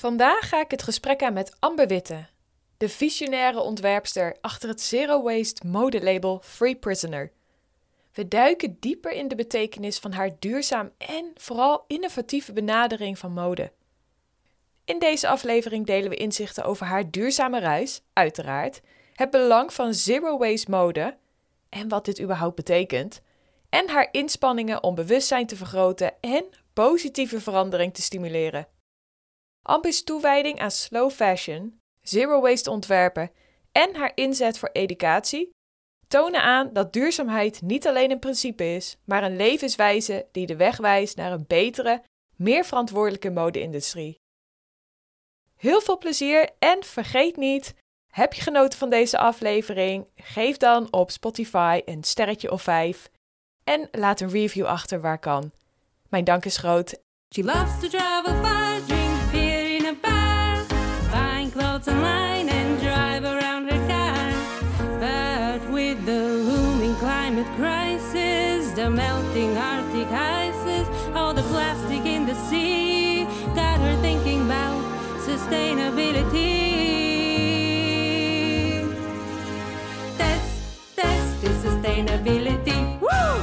Vandaag ga ik het gesprek aan met Amber Witte, de visionaire ontwerpster achter het zero waste modelabel Free Prisoner. We duiken dieper in de betekenis van haar duurzaam en vooral innovatieve benadering van mode. In deze aflevering delen we inzichten over haar duurzame reis, uiteraard, het belang van zero waste mode en wat dit überhaupt betekent, en haar inspanningen om bewustzijn te vergroten en positieve verandering te stimuleren. Amber's toewijding aan slow fashion, zero waste ontwerpen en haar inzet voor educatie tonen aan dat duurzaamheid niet alleen een principe is, maar een levenswijze die de weg wijst naar een betere, meer verantwoordelijke mode-industrie. Heel veel plezier en vergeet niet, heb je genoten van deze aflevering? Geef dan op Spotify een sterretje of vijf en laat een review achter waar kan. Mijn dank is groot. She loves a bar, buying clothes online and drive around her car. But with the looming climate crisis, the melting Arctic ices, all the plastic in the sea, got her thinking about sustainability. Test, test is sustainability. Woo!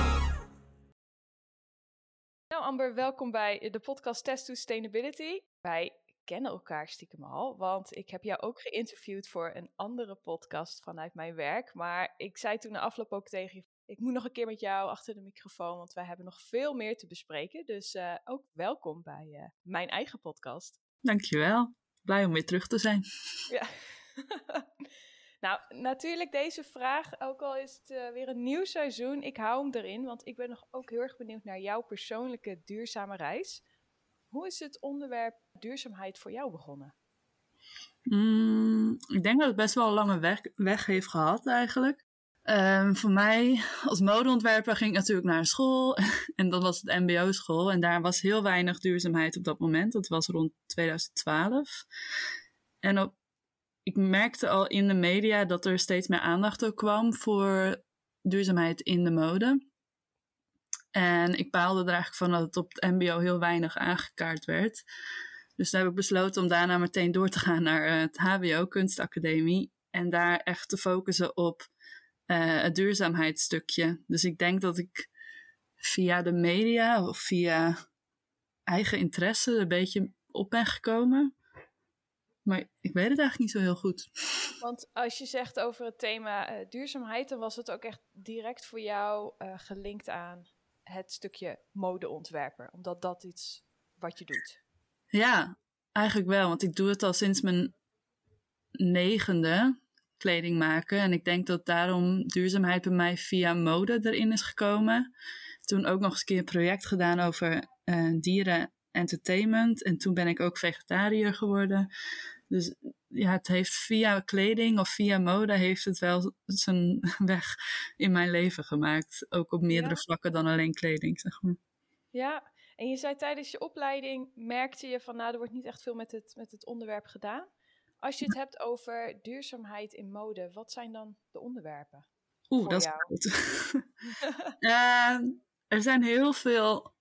Nou Amber, welkom bij de podcast Test to Sustainability. Wij kennen elkaar stiekem al, want ik heb jou ook geïnterviewd voor een andere podcast vanuit mijn werk. Maar ik zei toen de afloop ook tegen je, ik moet nog een keer met jou achter de microfoon, want wij hebben nog veel meer te bespreken. Dus eh, ook welkom bij eh, mijn eigen podcast. Dankjewel. Blij om weer terug te zijn. Ja. nou, natuurlijk deze vraag, ook al is het eh, weer een nieuw seizoen, ik hou hem erin, want ik ben nog ook heel erg benieuwd naar jouw persoonlijke duurzame reis. Hoe is het onderwerp duurzaamheid voor jou begonnen? Mm, ik denk dat het best wel een lange weg, heeft gehad eigenlijk. Ehm, voor mij als modeontwerper ging ik natuurlijk naar school en dat was het mbo-school en daar was heel weinig duurzaamheid op dat moment. Dat was rond 2012. En op, ik merkte al in de media dat er steeds meer aandacht ook kwam voor duurzaamheid in de mode. En ik baalde er eigenlijk van dat het op het mbo heel weinig aangekaart werd. Dus toen heb ik besloten om daarna meteen door te gaan naar eh, het hbo, kunstacademie. En daar echt te focussen op uh, het duurzaamheidsstukje. Dus ik denk dat ik via de media of via eigen interesse een beetje op ben gekomen. Maar ik weet het eigenlijk niet zo heel goed. Want als je zegt over het thema uh, duurzaamheid, dan was het ook echt direct voor jou gelinkt aan het stukje modeontwerper. Omdat dat iets wat je doet. Ja, eigenlijk wel. Want ik doe het al sinds mijn negende kleding maken. En ik denk dat daarom duurzaamheid bij mij via mode erin is gekomen. Toen ook nog eens een keer een project gedaan over uh, dieren entertainment. En toen ben ik ook vegetariër geworden. Dus ja, het heeft via kleding of via mode heeft het wel zijn weg in mijn leven gemaakt. Ook op meerdere ja. vlakken dan alleen kleding, zeg maar. Ja, en je zei tijdens je opleiding merkte je van nou, er wordt niet echt veel met het, met het onderwerp gedaan. Als je het hebt over duurzaamheid in mode, wat zijn dan de onderwerpen? Oeh, dat jou? is goed. uh, er zijn heel veel.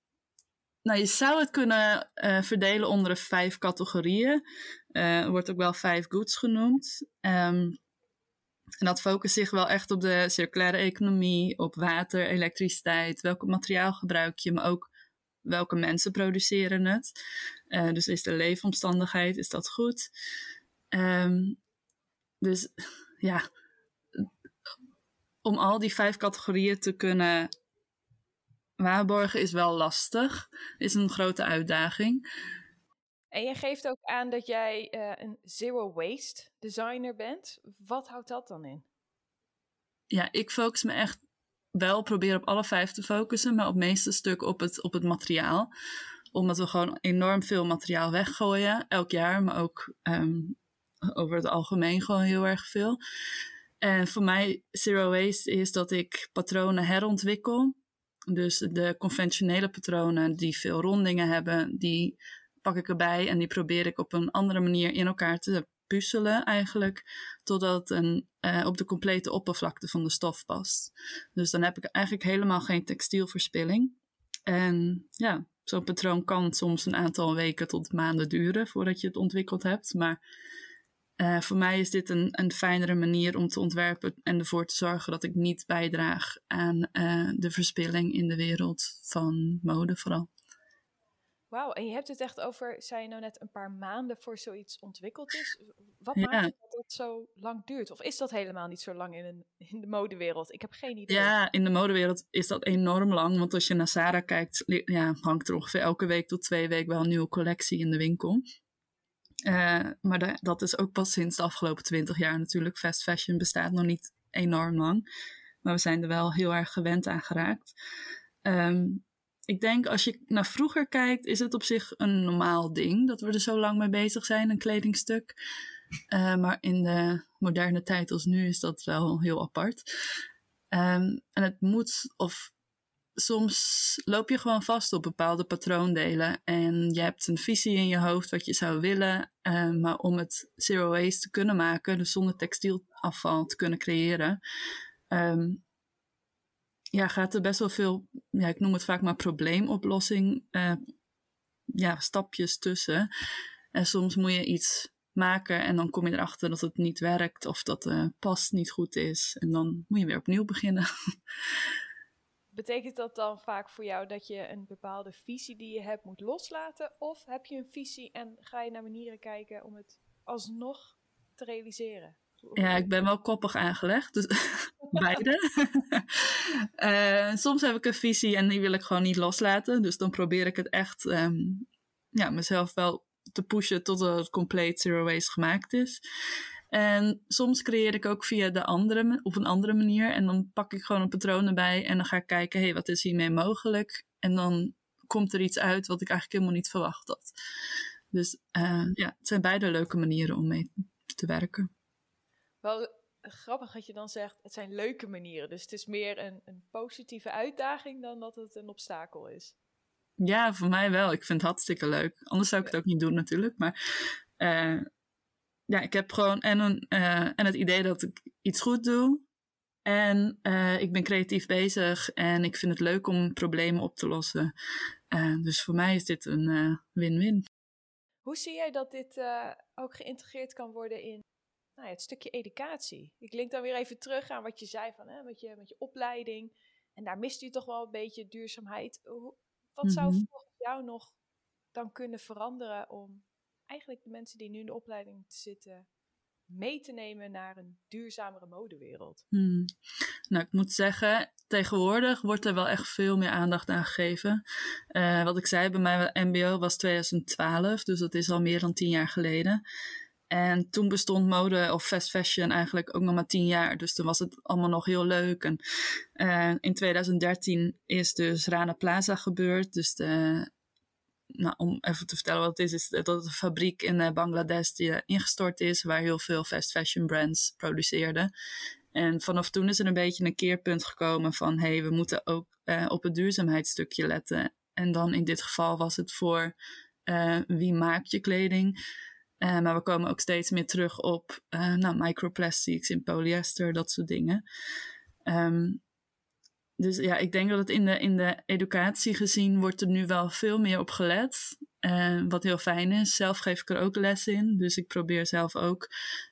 Nou, je zou het kunnen uh, verdelen onder vijf categorieën. Uh, wordt ook wel vijf goods genoemd. Um, en dat focust zich wel echt op de circulaire economie, op water, elektriciteit, welk materiaal gebruik je, maar ook welke mensen produceren het. Uh, dus is de leefomstandigheid, is dat goed? Um, dus ja, om al die vijf categorieën te kunnen waarborgen is wel lastig. Is een grote uitdaging. En je geeft ook aan dat jij uh, een zero waste designer bent. Wat houdt dat dan in? Ja, ik focus me echt wel, probeer op alle vijf te focussen, maar op het meeste stuk op het, op het materiaal. Omdat we gewoon enorm veel materiaal weggooien, elk jaar, maar ook um, over het algemeen gewoon heel erg veel. En voor mij, zero waste is dat ik patronen herontwikkel. Dus de conventionele patronen die veel rondingen hebben, die pak ik erbij en die probeer ik op een andere manier in elkaar te puzzelen eigenlijk, totdat het een, uh, op de complete oppervlakte van de stof past. Dus dan heb ik eigenlijk helemaal geen textielverspilling. En ja, zo'n patroon kan soms een aantal weken tot maanden duren voordat je het ontwikkeld hebt. Maar uh, voor mij is dit een, een fijnere manier om te ontwerpen en ervoor te zorgen dat ik niet bijdraag aan uh, de verspilling in de wereld van mode vooral. Wauw, en je hebt het echt over, zei je nou net, een paar maanden voor zoiets ontwikkeld is. Wat maakt dat het zo lang duurt? Of is dat helemaal niet zo lang in, een, in de modewereld? Ik heb geen idee. Ja, in de modewereld is dat enorm lang. Want als je naar Sarah kijkt, ja, hangt er ongeveer elke week tot twee weken wel een nieuwe collectie in de winkel. Uh, maar dat is ook pas sinds de afgelopen twintig jaar natuurlijk. Fast fashion bestaat nog niet enorm lang. Maar we zijn er wel heel erg gewend aan geraakt. Um, ik denk als je naar vroeger kijkt, is het op zich een normaal ding dat we er zo lang mee bezig zijn, een kledingstuk. Uh, maar in de moderne tijd als nu is dat wel heel apart. Um, en het moet, of soms loop je gewoon vast op bepaalde patroondelen. En je hebt een visie in je hoofd wat je zou willen. Uh, maar om het zero waste te kunnen maken, dus zonder textielafval te kunnen creëren, um, ja, gaat er best wel veel, ja, ik noem het vaak maar probleemoplossing, uh, ja, stapjes tussen. En soms moet je iets maken en dan kom je erachter dat het niet werkt of dat de pas niet goed is. En dan moet je weer opnieuw beginnen. Betekent dat dan vaak voor jou dat je een bepaalde visie die je hebt moet loslaten? Of heb je een visie en ga je naar manieren kijken om het alsnog te realiseren? Ja, ik ben wel koppig aangelegd, dus beide. uh, soms heb ik een visie en die wil ik gewoon niet loslaten. Dus dan probeer ik het echt um, ja, mezelf wel te pushen tot het compleet zero waste gemaakt is. En soms creëer ik ook via de andere, op een andere manier. En dan pak ik gewoon een patroon erbij en dan ga ik kijken, hé, hey, wat is hiermee mogelijk? En dan komt er iets uit wat ik eigenlijk helemaal niet verwacht had. Dus uh, ja, het zijn beide leuke manieren om mee te werken. Wel grappig dat je dan zegt, het zijn leuke manieren. Dus het is meer een, een positieve uitdaging dan dat het een obstakel is. Ja, voor mij wel. Ik vind het hartstikke leuk. Anders zou ik het ook niet doen natuurlijk. Maar uh, ja, ik heb gewoon en, een, uh, en het idee dat ik iets goed doe. En uh, ik ben creatief bezig en ik vind het leuk om problemen op te lossen. dus voor mij is dit een win-win. Hoe zie jij dat dit ook geïntegreerd kan worden in nou ja, het stukje educatie. Ik link dan weer even terug aan wat je zei van, hè, met, je, met je opleiding. En daar mist u toch wel een beetje duurzaamheid. Wat zou mhm. volgens jou nog dan kunnen veranderen om eigenlijk de mensen die nu in de opleiding zitten mee te nemen naar een duurzamere modewereld? Hmm. Nou, ik moet zeggen, tegenwoordig wordt er wel echt veel meer aandacht aan gegeven. Uh, wat ik zei, bij mij MBO was 2012, dus dat is al meer dan tien jaar geleden. En toen bestond mode of fast fashion eigenlijk ook nog maar tien jaar. Dus toen was het allemaal nog heel leuk. En uh, in 2013 is dus Rana Plaza gebeurd. Dus de, nou, om even te vertellen wat het is, is dat het een fabriek in uh, Bangladesh die ingestort is, waar heel veel fast fashion brands produceerden. En vanaf toen is er een beetje een keerpunt gekomen van, hé, hey, we moeten ook uh, op het duurzaamheidsstukje letten. En dan in dit geval was het voor wie maakt je kleding. Maar we komen ook steeds meer terug op nou, microplastics in polyester, dat soort dingen. Um, dus ja, ik denk dat het in de, in de educatie gezien wordt er nu wel veel meer op gelet. Wat heel fijn is. Zelf geef ik er ook les in. Dus ik probeer zelf ook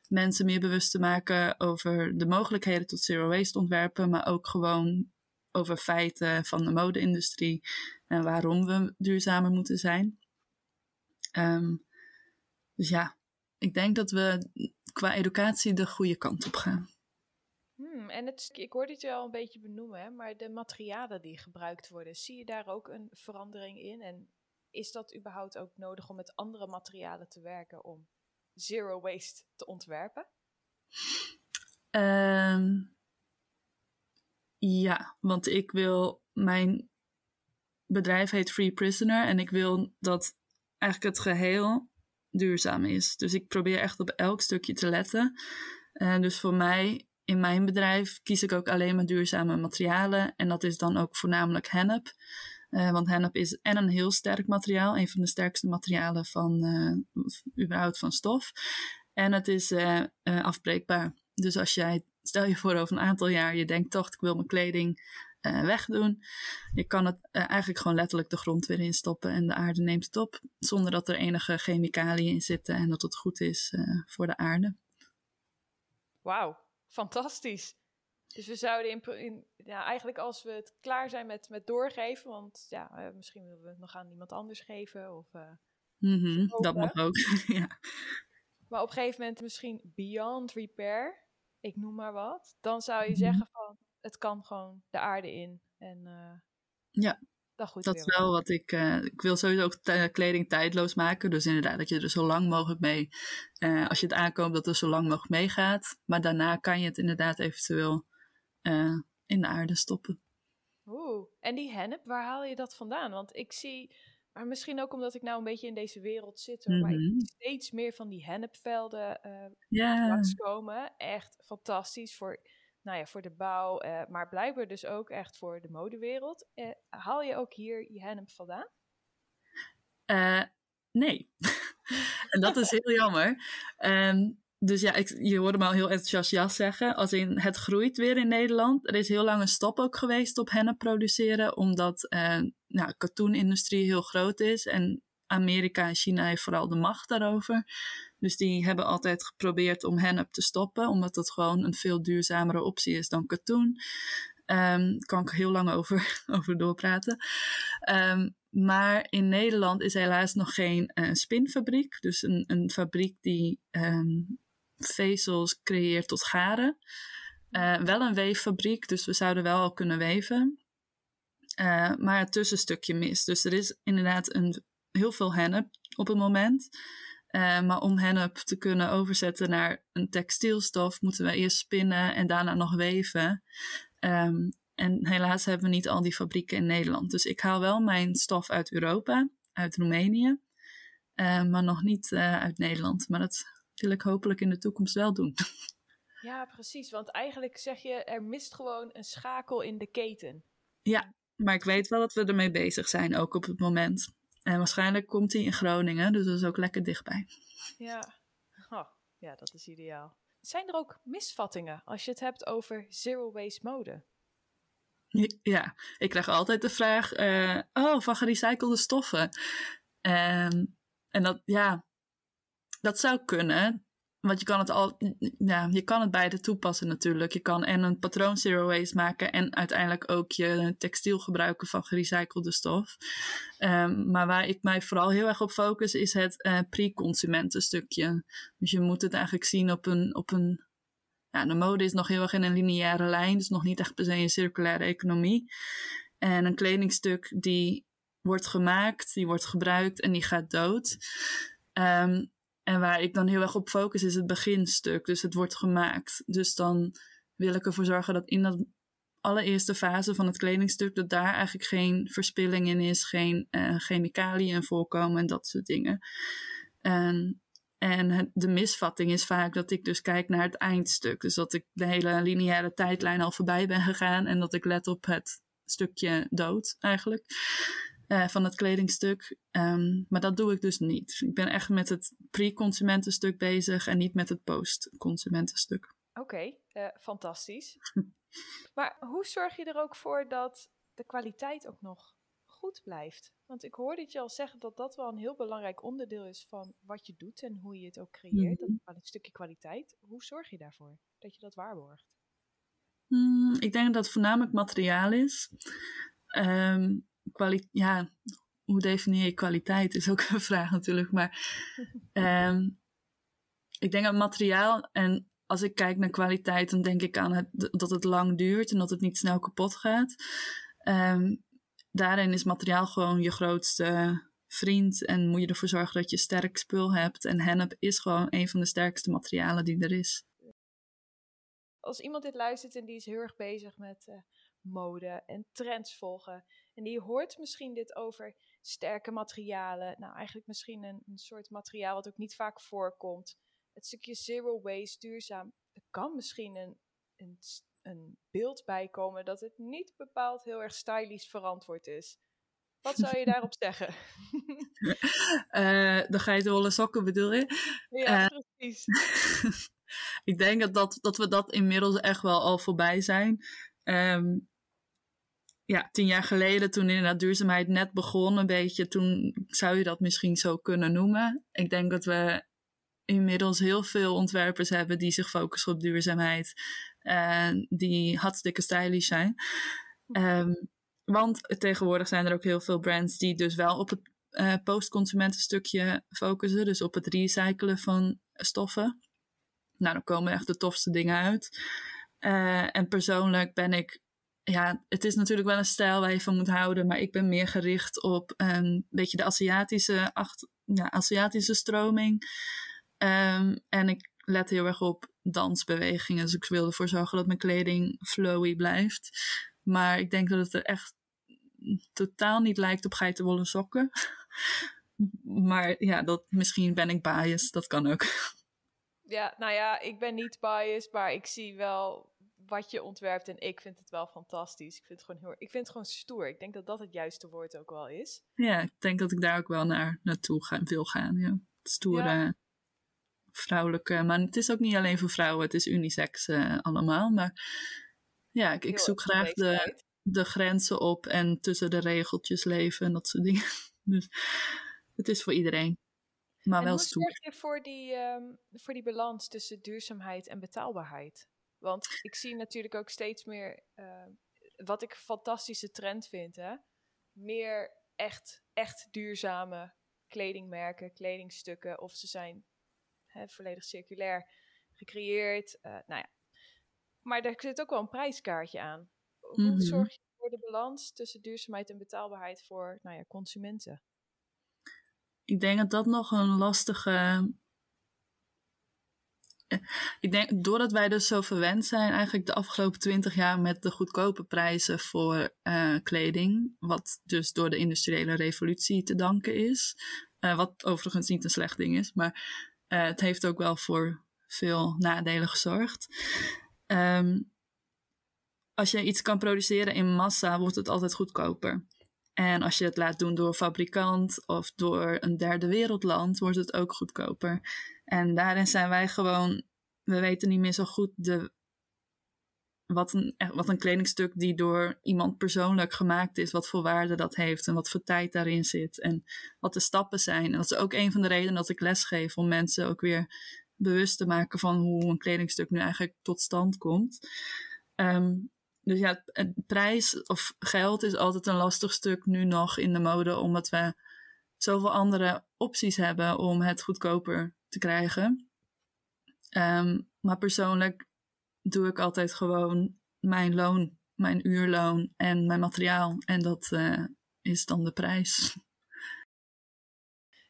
mensen meer bewust te maken over de mogelijkheden tot zero waste ontwerpen. Maar ook gewoon over feiten van de mode-industrie. En waarom we duurzamer moeten zijn. Um, dus ja, ik denk dat we qua educatie de goede kant op gaan. En het, ik hoorde het al een beetje benoemen, maar de materialen die gebruikt worden, zie je daar ook een verandering in? En is dat überhaupt ook nodig om met andere materialen te werken om zero waste te ontwerpen? Um, ja, want ik wil, mijn bedrijf heet Free Prisoner en ik wil dat eigenlijk het geheel duurzaam is. Dus ik probeer echt op elk stukje te letten. Uh, dus voor mij, in mijn bedrijf, kies ik ook alleen maar duurzame materialen. En dat is dan ook voornamelijk hennep. Uh, want hennep is en een heel sterk materiaal, een van de sterkste materialen van uh, überhaupt van stof. En het is afbreekbaar. Dus als jij, stel je voor over een aantal jaar, je denkt toch, ik wil mijn kleding wegdoen. Je kan het eigenlijk gewoon letterlijk de grond weer instoppen en de aarde neemt het op. Zonder dat er enige chemicaliën in zitten en dat het goed is voor de aarde. Wauw, fantastisch. Dus we zouden in, in, ja, eigenlijk als we het klaar zijn met, met doorgeven, want ja, misschien willen we het nog aan iemand anders geven of mm -hmm, dat mag ook, ja. Maar op een gegeven moment misschien beyond repair, ik noem maar wat. Dan zou je mm -hmm. zeggen van, het kan gewoon de aarde in. En uh, ja, dat, goed dat is wel wat ik... Uh, ik wil sowieso ook kleding tijdloos maken. Dus inderdaad dat je er zo lang mogelijk mee... Uh, als je het aankomt dat er zo lang mogelijk meegaat. Maar daarna kan je het inderdaad eventueel in de aarde stoppen. Oeh, en die hennep, waar haal je dat vandaan? Want ik zie maar misschien ook omdat ik nou een beetje in deze wereld zit. Hoor, mm -hmm. Maar steeds meer van die hennepvelden uh, langskomen. Echt fantastisch voor, nou ja, voor de bouw. Uh, maar blijkbaar dus ook echt voor de modewereld. Uh, haal je ook hier je hennep vandaan? Uh, nee. en dat is heel jammer. Um, dus ja, ik, je hoorde me al heel enthousiast zeggen. Als in, het groeit weer in Nederland. Er is heel lang een stop ook geweest op hennep produceren. Omdat nou, de katoenindustrie heel groot is. En Amerika en China heeft vooral de macht daarover. Dus die hebben altijd geprobeerd om hennep te stoppen. Omdat dat gewoon een veel duurzamere optie is dan katoen. Um, daar kan ik heel lang over, over doorpraten. Um, maar in Nederland is helaas nog geen uh, spinfabriek. Dus een, een fabriek die um, vezels creëert tot garen. Uh, wel een weeffabriek, dus we zouden wel al kunnen weven. Uh, maar het tussenstukje mis. Dus er is inderdaad een, heel veel hennep op het moment. Uh, maar om hennep te kunnen overzetten naar een textielstof, moeten we eerst spinnen en daarna nog weven. Um, en helaas hebben we niet al die fabrieken in Nederland. Dus ik haal wel mijn stof uit Europa, uit Roemenië. Uh, maar nog niet uh, uit Nederland. Maar dat wil ik hopelijk in de toekomst wel doen. Ja, precies. Want eigenlijk zeg je, er mist gewoon een schakel in de keten. Ja, maar ik weet wel dat we ermee bezig zijn, ook op het moment. En waarschijnlijk komt hij in Groningen, dus dat is ook lekker dichtbij. Ja, oh, ja dat is ideaal. Zijn er ook misvattingen als je het hebt over zero waste mode? Ja, ik krijg altijd de vraag: uh, oh, van gerecyclede stoffen. Um, en dat, ja, dat zou kunnen. Want je kan het al, ja, je kan het beide toepassen natuurlijk. Je kan en een patroon zero waste maken en uiteindelijk ook je textiel gebruiken van gerecyclede stof. Um, maar waar ik mij vooral heel erg op focus is het uh, pre-consumentenstukje. Dus je moet het eigenlijk zien op een, op een ja, de mode is nog heel erg in een lineaire lijn, dus nog niet echt per se een circulaire economie. En een kledingstuk die wordt gemaakt, die wordt gebruikt en die gaat dood. Um, en waar ik dan heel erg op focus is het beginstuk, dus het wordt gemaakt. Dus dan wil ik ervoor zorgen dat in dat allereerste fase van het kledingstuk, dat daar eigenlijk geen verspilling in is, geen uh, chemicaliën voorkomen en dat soort dingen. En de misvatting is vaak dat ik dus kijk naar het eindstuk. Dus dat ik de hele lineaire tijdlijn al voorbij ben gegaan en dat ik let op het stukje dood eigenlijk uh, van het kledingstuk. Um, maar dat doe ik dus niet. Ik ben echt met het pre-consumentenstuk bezig en niet met het post-consumentenstuk. Oké, okay, uh, fantastisch. maar hoe zorg je er ook voor dat de kwaliteit ook nog goed blijft? Want ik hoorde het je al zeggen dat dat wel een heel belangrijk onderdeel is van wat je doet en hoe je het ook creëert. Mm -hmm. Dat een stukje kwaliteit. Hoe zorg je daarvoor dat je dat waarborgt? Mm, ik denk dat het voornamelijk materiaal is. Um, ja, hoe definieer je kwaliteit is ook een vraag natuurlijk. Maar um, ik denk aan materiaal en als ik kijk naar kwaliteit, dan denk ik aan het, dat het lang duurt en dat het niet snel kapot gaat. Um, daarin is materiaal gewoon je grootste vriend en moet je ervoor zorgen dat je sterk spul hebt. En hennep is gewoon een van de sterkste materialen die er is. Als iemand dit luistert en die is heel erg bezig met uh, mode en trends volgen en die hoort misschien dit over sterke materialen, nou eigenlijk misschien een, een soort materiaal wat ook niet vaak voorkomt. Het stukje zero waste, duurzaam, er kan misschien een, een een beeld bij komen dat het niet bepaald heel erg stylish verantwoord is. Wat zou je daarop zeggen? uh, dan ga je de holle sokken bedoel je? Ja, uh, precies. ik denk dat, dat, dat we dat inmiddels echt wel al voorbij zijn. Um, ja, tien jaar geleden, toen inderdaad duurzaamheid net begon, een beetje, toen zou je dat misschien zo kunnen noemen. Ik denk dat we inmiddels heel veel ontwerpers hebben die zich focussen op duurzaamheid. En die hartstikke stylish zijn. Ehm, want tegenwoordig zijn er ook heel veel brands die dus wel op het uh, postconsumentenstukje focussen. Dus op het recyclen van stoffen. Nou, dan komen echt de tofste dingen uit. Uh, en persoonlijk ben ik ja, het is natuurlijk wel een stijl waar je van moet houden, maar ik ben meer gericht op een beetje de Aziatische, acht, ja, Aziatische stroming. Um, en ik let heel erg op dansbewegingen, dus ik wil ervoor zorgen dat mijn kleding flowy blijft. Maar ik denk dat het er echt totaal niet lijkt op geitenwolle sokken. maar ja, dat, misschien ben ik biased, dat kan ook. Ja, nou ja, ik ben niet biased, maar ik zie wel wat je ontwerpt en ik vind het wel fantastisch. Ik vind het gewoon heel, ik vind het gewoon stoer. Ik denk dat dat het juiste woord ook wel is. Ja, ik denk dat ik daar ook wel naar naartoe gaan, wil gaan. Ja. Stoere, vrouwelijke, maar het is ook niet alleen voor vrouwen, het is unisex uh, allemaal. Maar ja, ik, ik zoek graag de, de grenzen op en tussen de regeltjes leven en dat soort dingen. Dus het is voor iedereen. Maar en wel hoe stoer. zorg je voor die, um, voor die balans tussen duurzaamheid en betaalbaarheid? Want ik zie natuurlijk ook steeds meer, uh, wat ik een fantastische trend vind, hè? meer echt, echt duurzame kledingmerken, kledingstukken, of ze zijn hè, volledig circulair gecreëerd. Uh, nou ja. Maar daar zit ook wel een prijskaartje aan. Hoe Mhm. zorg je voor de balans tussen duurzaamheid en betaalbaarheid voor nou ja, consumenten? Ik denk dat dat nog een lastige. Ik denk, doordat wij dus zo verwend zijn, eigenlijk de afgelopen twintig jaar met de goedkope prijzen voor eh, kleding, wat dus door de industriële revolutie te danken is, eh, wat overigens niet een slecht ding is, maar eh, het heeft ook wel voor veel nadelen gezorgd. Ehm, als je iets kan produceren in massa, wordt het altijd goedkoper. En als je het laat doen door een fabrikant of door een derde wereldland, wordt het ook goedkoper. En daarin zijn wij gewoon, we weten niet meer zo goed de, wat, een, echt- wat een kledingstuk die door iemand persoonlijk gemaakt is, wat voor waarde dat heeft en wat voor tijd daarin zit en wat de stappen zijn. En dat is ook een van de redenen dat ik les geef, om mensen ook weer bewust te maken van hoe een kledingstuk nu eigenlijk tot stand komt. Ehm, dus ja, prijs of geld is altijd een lastig stuk nu nog in de mode, omdat we zoveel andere opties hebben om het goedkoper te krijgen. Ehm, maar persoonlijk doe ik altijd gewoon mijn loon, mijn uurloon en mijn materiaal. En dat eh, is dan de prijs.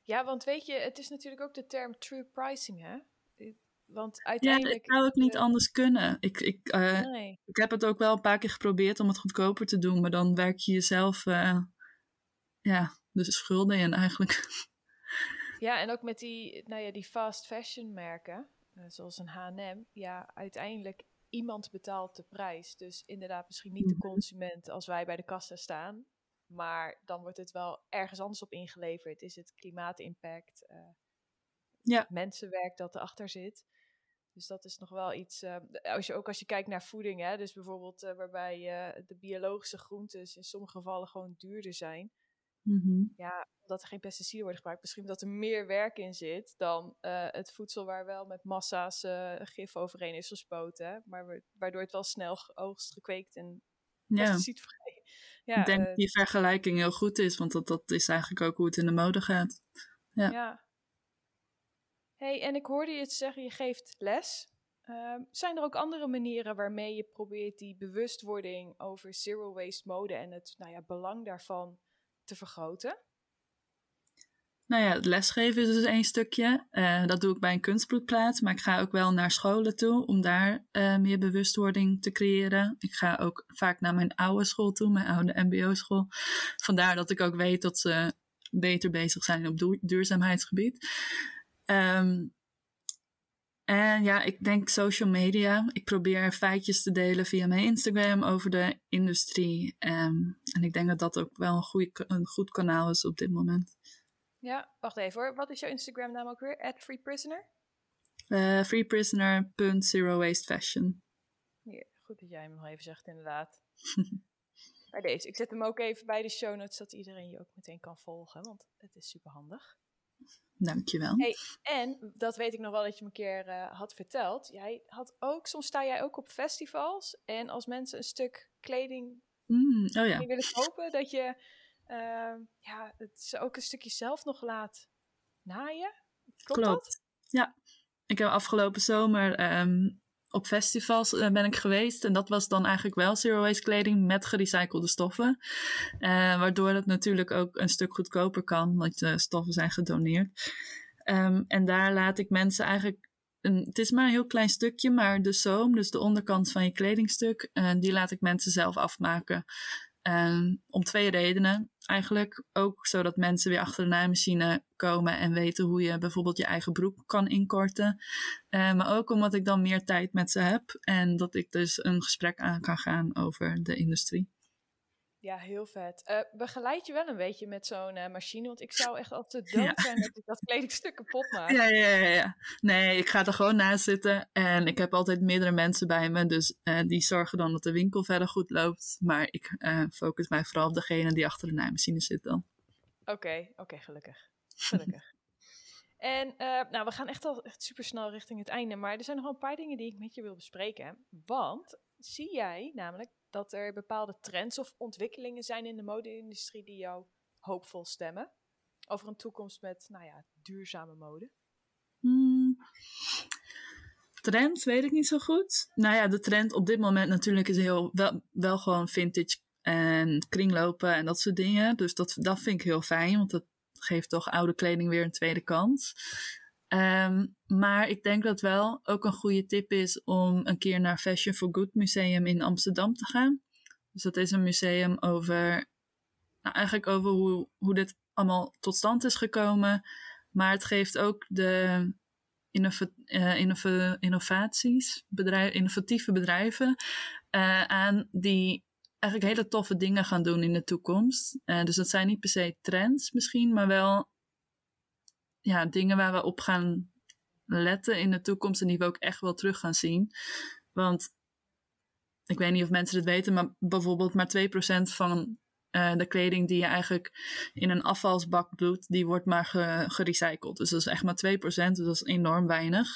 Ja, want weet je, het is natuurlijk ook de term true pricing, hè? Want Ja, uiteindelijk... ik zou het niet anders kunnen. Ik, ik, eh, Nee. ik heb het ook wel een paar keer geprobeerd om het goedkoper te doen, maar dan werk je jezelf eh, ja, de schulden in eigenlijk. Ja, en ook met die, nou ja, die fast fashion merken, eh, zoals een H&M, ja, uiteindelijk iemand betaalt de prijs. Dus inderdaad misschien niet de Mhm. consument als wij bij de kassa staan, maar dan wordt het wel ergens anders op ingeleverd. Is het klimaatimpact, eh Ja. mensenwerk dat erachter zit. Dus dat is nog wel iets, eh, als je, ook als je kijkt naar voeding, hè, dus bijvoorbeeld waarbij eh, de biologische groentes in sommige gevallen gewoon duurder zijn Mhm. ja, omdat er geen pesticiden worden gebruikt, misschien omdat er meer werk in zit dan eh, het voedsel waar wel met massa's eh, gif overheen is gespoten. Maar wa- waardoor het wel snel geoogst, gekweekt en Ja, pesticidevrij. Ja, ik denk eh, dat die vergelijking heel goed is, want dat, dat is eigenlijk ook hoe het in de mode gaat. ja. ja. hey, en ik hoorde je het zeggen, je geeft les. Ehm, zijn er ook andere manieren waarmee je probeert die bewustwording over zero waste mode en het nou ja, belang daarvan te vergroten? Nou ja, het lesgeven is dus één stukje. Eh, dat doe ik bij een kunstbloedplaats, maar ik ga ook wel naar scholen toe om daar eh, meer bewustwording te creëren. Ik ga ook vaak naar mijn oude school toe, mijn oude MBO-school. Vandaar dat ik ook weet dat ze beter bezig zijn op duur- duurzaamheidsgebied. Ehm, en ja, ik denk social media. Ik probeer feitjes te delen via mijn Instagram over de industrie. Ehm, en ik denk dat dat ook wel een, een goed kanaal is op dit moment. Ja, wacht even hoor. Wat is jouw Instagram naam ook weer? At FreePrisoner? Uh, freeprisoner.zerowastefashion. Hier, goed dat jij hem nog even zegt, inderdaad. bij deze. Ik zet hem ook even bij de show notes, zodat iedereen je ook meteen kan volgen, want het is super handig. Dankjewel. Hey, en dat weet ik nog wel dat je me een keer uh, had verteld. Jij had ook, soms sta jij ook op festivals. En als mensen een stuk kleding Mm, oh ja. willen kopen, dat je uh, ja, het ze ook een stukje zelf nog laat naaien. Klopt, Klopt. dat? Ja. Ik heb afgelopen zomer um, op festivals uh, ben ik geweest. En dat was dan eigenlijk wel zero waste kleding met gerecyclede stoffen. Uh, waardoor het natuurlijk ook een stuk goedkoper kan, want de stoffen zijn gedoneerd. Um, en daar laat ik mensen eigenlijk een, het is maar een heel klein stukje, maar de zoom, dus de onderkant van je kledingstuk, die laat ik mensen zelf afmaken. Um, om twee redenen eigenlijk. Ook zodat mensen weer achter de naaimachine komen en weten hoe je bijvoorbeeld je eigen broek kan inkorten. Uh, maar ook omdat ik dan meer tijd met ze heb en dat ik dus een gesprek aan kan gaan over de industrie. Ja, heel vet. Uh, begeleid je wel een beetje met zo'n uh, machine? Want ik zou echt altijd dood ja. zijn dat ik dat kledingstuk kapot maak. Ja, ja, ja, ja. Nee, ik ga er gewoon naast zitten. En ik heb altijd meerdere mensen bij me. Dus uh, die zorgen dan dat de winkel verder goed loopt. Maar ik focus mij vooral op degene die achter de naaimachine zit dan. Oké, okay, oké, okay, gelukkig. Gelukkig. en nou, we gaan echt al echt super snel richting het einde. Maar er zijn nog wel een paar dingen die ik met je wil bespreken. Want zie jij namelijk dat er bepaalde trends of ontwikkelingen zijn in de mode-industrie die jou hoopvol stemmen? Over een toekomst met, nou ja, duurzame mode? Hmm. Trends weet ik niet zo goed. Nou ja, de trend op dit moment natuurlijk is heel, wel, wel gewoon vintage en kringlopen en dat soort dingen. Dus dat, dat vind ik heel fijn, want dat geeft toch oude kleding weer een tweede kans. Um, maar ik denk dat wel ook een goede tip is om een keer naar Fashion for Good Museum in Amsterdam te gaan. Dus dat is een museum over, nou eigenlijk over hoe, hoe dit allemaal tot stand is gekomen. Maar het geeft ook de innova innovaties, bedrijf, innovatieve bedrijven uh, aan die eigenlijk hele toffe dingen gaan doen in de toekomst. Uh, dus dat zijn niet per se trends misschien, maar wel ja, dingen waar we op gaan letten in de toekomst en die we ook echt wel terug gaan zien. Want ik weet niet of mensen het weten, maar bijvoorbeeld maar 2% van uh, de kleding die je eigenlijk in een afvalsbak doet, die wordt maar ge gerecycled. Dus dat is echt maar 2%, dus dat is enorm weinig.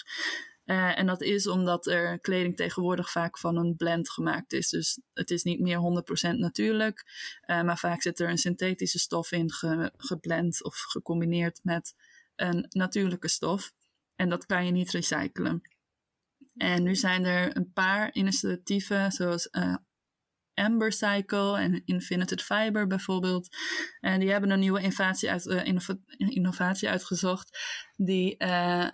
Uh, en dat is omdat er kleding tegenwoordig vaak van een blend gemaakt is. Dus het is niet meer 100% natuurlijk, uh, maar vaak zit er een synthetische stof in ge geblend of gecombineerd met een natuurlijke stof. En dat kan je niet recyclen. En nu zijn er een paar initiatieven, zoals uh, Amber Cycle en Infinited Fiber bijvoorbeeld. En die hebben een nieuwe innovatie, uit, innova innovatie uitgezocht. Die uh,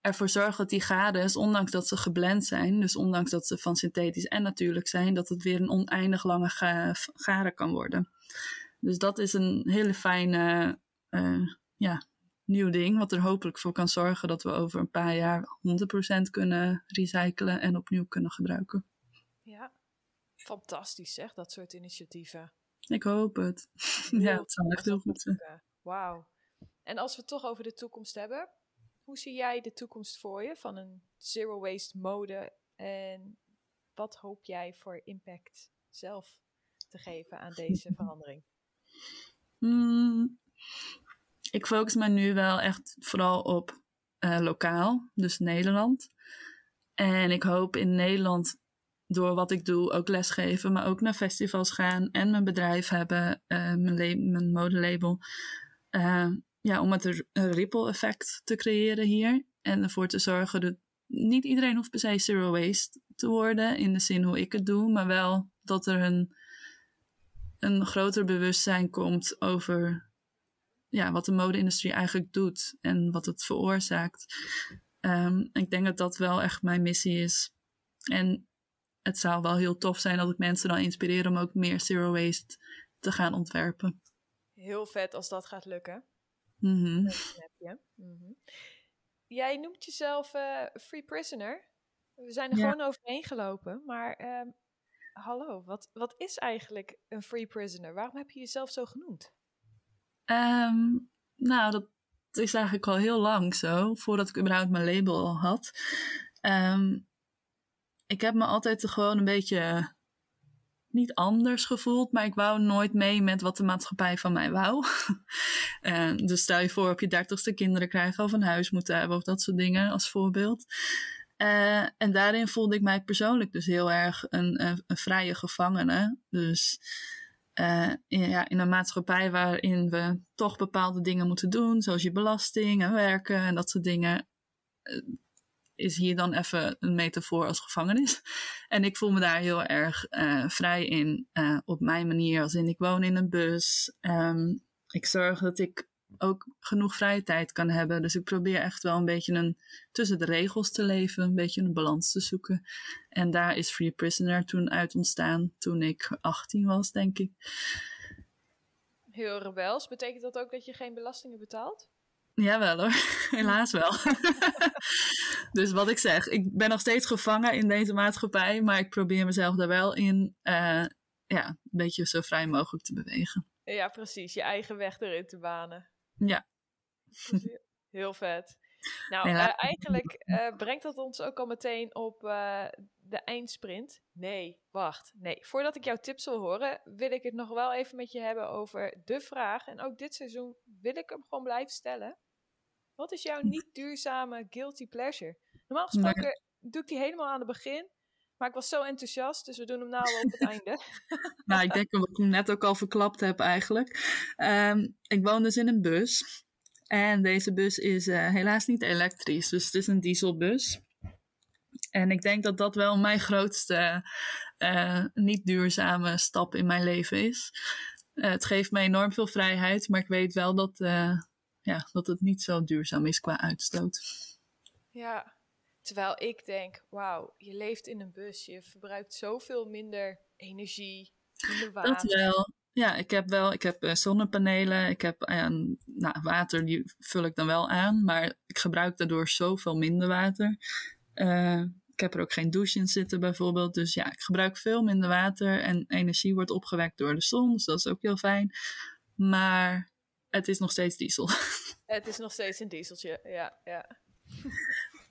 ervoor zorgt dat die gades, ondanks dat ze geblend zijn, dus ondanks dat ze van synthetisch en natuurlijk zijn, dat het weer een oneindig lange ga garen kan worden. Dus dat is een hele fijne ja, nieuw ding, wat er hopelijk voor kan zorgen dat we over een paar jaar 100% kunnen recyclen en opnieuw kunnen gebruiken. Ja, fantastisch zeg, dat soort initiatieven. Ik hoop het. ja, het zou echt heel goed zijn. Wauw. En als we het toch over de toekomst hebben, hoe zie jij de toekomst voor je van een zero waste mode en wat hoop jij voor impact zelf te geven aan deze verandering? Hmm, ik focus me nu wel echt vooral op uh, lokaal, dus Nederland. En ik hoop in Nederland door wat ik doe ook lesgeven, maar ook naar festivals gaan en mijn bedrijf hebben, uh, mijn, mijn modelabel. Uh, ja, om het een ripple effect te creëren hier en ervoor te zorgen dat niet iedereen hoeft per se zero waste te worden in de zin hoe ik het doe, maar wel dat er een, een groter bewustzijn komt over ja, wat de mode-industrie eigenlijk doet en wat het veroorzaakt. Um, ik denk dat dat wel echt mijn missie is. En het zou wel heel tof zijn dat ik mensen dan inspireer om ook meer zero waste te gaan ontwerpen. Heel vet als dat gaat lukken. Mm -hmm. heb je. Mm -hmm. Jij noemt jezelf uh, free prisoner. We zijn er ja. gewoon overheen gelopen. Maar um, hallo, wat, wat is eigenlijk een free prisoner? Waarom heb je jezelf zo genoemd? Um, nou, dat is eigenlijk al heel lang zo, voordat ik überhaupt mijn label al had. Um, ik heb me altijd gewoon een beetje niet anders gevoeld, maar ik wou nooit mee met wat de maatschappij van mij wou. uh, dus stel je voor op je dertigste kinderen krijgen of een huis moeten hebben of dat soort dingen als voorbeeld. Uh, en daarin voelde ik mij persoonlijk dus heel erg een, een vrije gevangene. Dus in, ja, in een maatschappij waarin we toch bepaalde dingen moeten doen, zoals je belasting en werken en dat soort dingen, is hier dan even een metafoor als gevangenis. En ik voel me daar heel erg uh, vrij in, op mijn manier. Als in ik woon in een bus. Um, ik zorg dat ik ook genoeg vrije tijd kan hebben. Dus ik probeer echt wel een beetje een, tussen de regels te leven, een beetje een balans te zoeken. En daar is Free Prisoner toen uit ontstaan, toen ik 18 was, denk ik. Heel rebels. Betekent dat ook dat je geen belastingen betaalt? Jawel hoor, helaas wel. dus wat ik zeg, ik ben nog steeds gevangen in deze maatschappij, maar ik probeer mezelf daar wel in uh, ja, een beetje zo vrij mogelijk te bewegen. Ja, precies. Je eigen weg erin te banen. Ja. Heel vet. Nou, uh, eigenlijk uh, brengt dat ons ook al meteen op uh, de eindsprint. Nee, wacht. Nee, voordat ik jouw tips wil horen, wil ik het nog wel even met je hebben over de vraag. En ook dit seizoen wil ik hem gewoon blijven stellen. Wat is jouw niet duurzame guilty pleasure? Normaal gesproken nee. doe ik die helemaal aan het begin. Maar ik was zo enthousiast, dus we doen hem nou al op het einde. nou, ik denk dat ik hem net ook al verklapt heb eigenlijk. Um, ik woon dus in een bus. En deze bus is uh, helaas niet elektrisch, dus het is een dieselbus. En ik denk dat dat wel mijn grootste uh, niet duurzame stap in mijn leven is. Uh, het geeft me enorm veel vrijheid, maar ik weet wel dat ja, dat het niet zo duurzaam is qua uitstoot. Ja, terwijl ik denk, wauw, je leeft in een bus, je verbruikt zoveel minder energie, minder water. Dat wel. Ja, ik heb wel, ik heb uh, zonnepanelen, ik heb uh, nou, water, die vul ik dan wel aan, maar ik gebruik daardoor zoveel minder water. Uh, ik heb er ook geen douche in zitten bijvoorbeeld, dus ja, ik gebruik veel minder water en energie wordt opgewekt door de zon, dus dat is ook heel fijn. Maar het is nog steeds diesel. Het is nog steeds een dieseltje, ja. ja.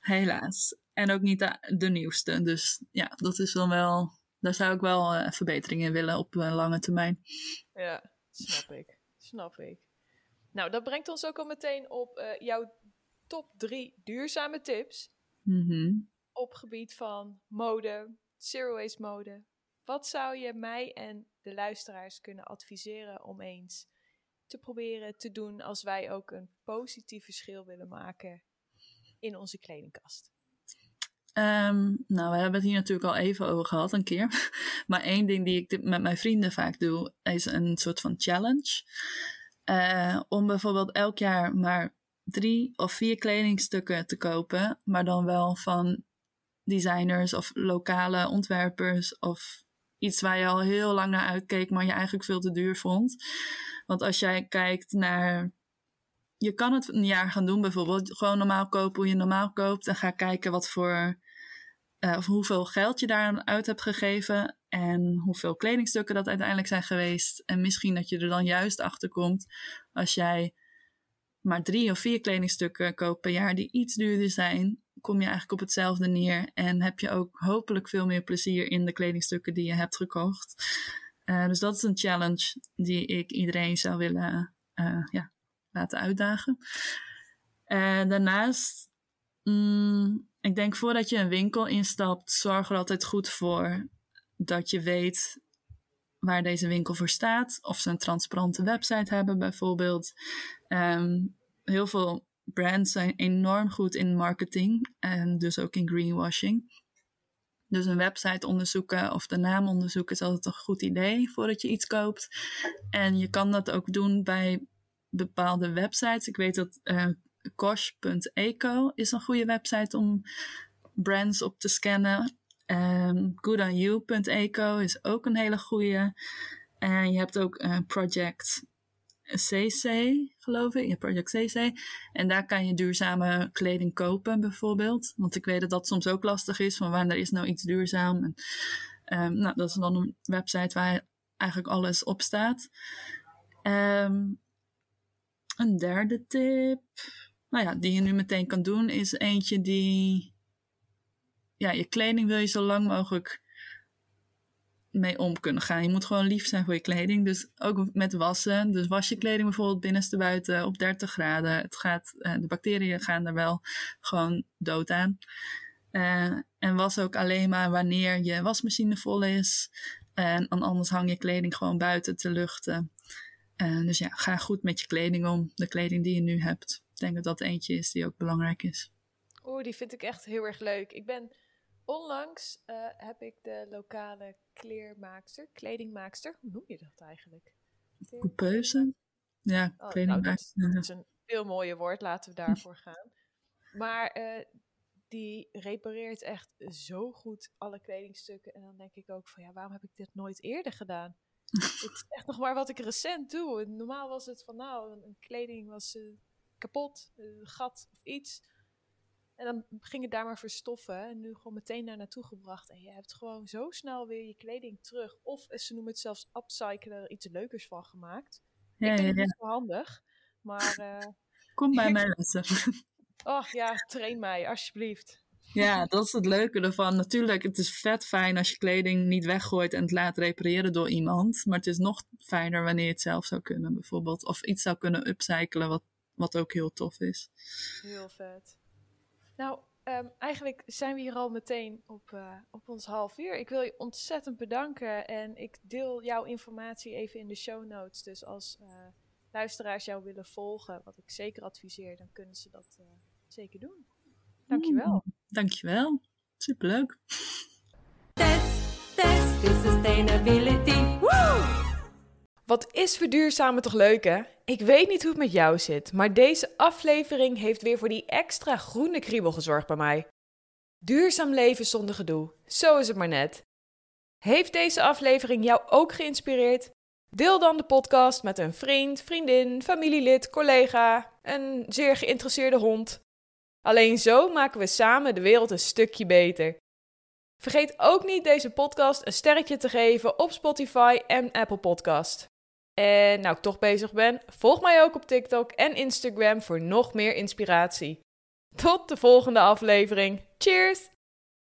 Helaas. En ook niet de, de, nieuwste. Dus ja, dat is dan wel. Daar zou ik wel uh, verbeteringen in willen op uh, lange termijn. Ja, snap ik. Snap ik. Nou, dat brengt ons ook al meteen op uh, jouw top drie duurzame tips. Mm -hmm. Op gebied van mode, zero waste mode. Wat zou je mij en de luisteraars kunnen adviseren om eens te proberen te doen als wij ook een positief verschil willen maken in onze kledingkast? Um, nou, we hebben het hier natuurlijk al even over gehad een keer. Maar één ding die ik met mijn vrienden vaak doe, is een soort van challenge. Uh, om bijvoorbeeld elk jaar maar drie of vier kledingstukken te kopen, maar dan wel van designers of lokale ontwerpers of iets waar je al heel lang naar uitkeek, maar je eigenlijk veel te duur vond. Want als jij kijkt naar. Je kan het een jaar gaan doen, bijvoorbeeld. Gewoon normaal kopen hoe je normaal koopt. En ga kijken wat voor. Uh, of hoeveel geld je daar uit hebt gegeven. En hoeveel kledingstukken dat uiteindelijk zijn geweest. En misschien dat je er dan juist achter komt. Als jij maar drie of vier kledingstukken koopt per jaar die iets duurder zijn. Kom je eigenlijk op hetzelfde neer. En heb je ook hopelijk veel meer plezier in de kledingstukken die je hebt gekocht. Uh, dus dat is een challenge die ik iedereen zou willen uh, ja, laten uitdagen. Uh, daarnaast, mm, ik denk voordat je een winkel instapt, zorg er altijd goed voor dat je weet waar deze winkel voor staat. Of ze een transparante website hebben bijvoorbeeld. Um, heel veel brands zijn enorm goed in marketing en dus ook in greenwashing. Dus een website onderzoeken of de naam onderzoeken is altijd een goed idee voordat je iets koopt. En je kan dat ook doen bij bepaalde websites. Ik weet dat uh, Kosh.eco is een goede website om brands op te scannen. Um, Goodonyou.eco is ook een hele goede. En je hebt ook uh, Project CC, geloof ik. Ja, Project CC. En daar kan je duurzame kleding kopen, bijvoorbeeld. Want ik weet dat dat soms ook lastig is, van wanneer is nou iets duurzaam. En, um, nou, dat is dan een website waar eigenlijk alles op staat. Um, een derde tip, nou ja, die je nu meteen kan doen, is eentje die, ja, je kleding wil je zo lang mogelijk mee om kunnen gaan. Je moet gewoon lief zijn voor je kleding. Dus ook met wassen. Dus was je kleding bijvoorbeeld binnenste buiten op 30 graden. Het gaat, uh, de bacteriën gaan er wel gewoon dood aan. Uh, en was ook alleen maar wanneer je wasmachine vol is. En anders hang je kleding gewoon buiten te luchten. Uh, dus ja, ga goed met je kleding om. De kleding die je nu hebt. Ik denk dat dat eentje is die ook belangrijk is. Oeh, die vind ik echt heel erg leuk. Ik ben onlangs uh, heb ik de lokale kleermaakster, kledingmaakster, hoe noem je dat eigenlijk? Coupeuse? Ja, oh, kledingmaakster. Nou, dat, is een veel mooier woord, laten we daarvoor gaan. Maar uh, die repareert echt zo goed alle kledingstukken. En dan denk ik ook van ja, waarom heb ik dit nooit eerder gedaan? Het is echt nog maar wat ik recent doe. Normaal was het van nou, een kleding was uh, kapot, een gat of iets. En dan ging het daar maar verstoffen. En nu gewoon meteen daar naartoe gebracht. En je hebt gewoon zo snel weer je kleding terug. Of ze noemen het zelfs upcyclen, er iets leukers van gemaakt. Ja, ik denk ja, ja. het wel handig. Maar... Uh, Kom bij mij lessen. Ach ja, train mij, alsjeblieft. Ja, dat is het leuke ervan. Natuurlijk, het is vet fijn als je kleding niet weggooit en het laat repareren door iemand. Maar het is nog fijner wanneer je het zelf zou kunnen, bijvoorbeeld. Of iets zou kunnen upcyclen, wat, wat ook heel tof is. Heel vet. Nou, um, eigenlijk zijn we hier al meteen op, uh, op ons half uur. Ik wil je ontzettend bedanken en ik deel jouw informatie even in de show notes. Dus als uh, luisteraars jou willen volgen, wat ik zeker adviseer, dan kunnen ze dat uh, zeker doen. Dankjewel. Mm, dankjewel. Superleuk. Test, test, is sustainability. Woo! Wat is verduurzamen toch leuk hè? Ik weet niet hoe het met jou zit, maar deze aflevering heeft weer voor die extra groene kriebel gezorgd bij mij. Duurzaam leven zonder gedoe, zo is het maar net. Heeft deze aflevering jou ook geïnspireerd? Deel dan de podcast met een vriend, vriendin, familielid, collega, een zeer geïnteresseerde hond. Alleen zo maken we samen de wereld een stukje beter. Vergeet ook niet deze podcast een sterretje te geven op Spotify en Apple Podcast. En nou ik toch bezig ben, volg mij ook op TikTok en Instagram voor nog meer inspiratie. Tot de volgende aflevering. Cheers!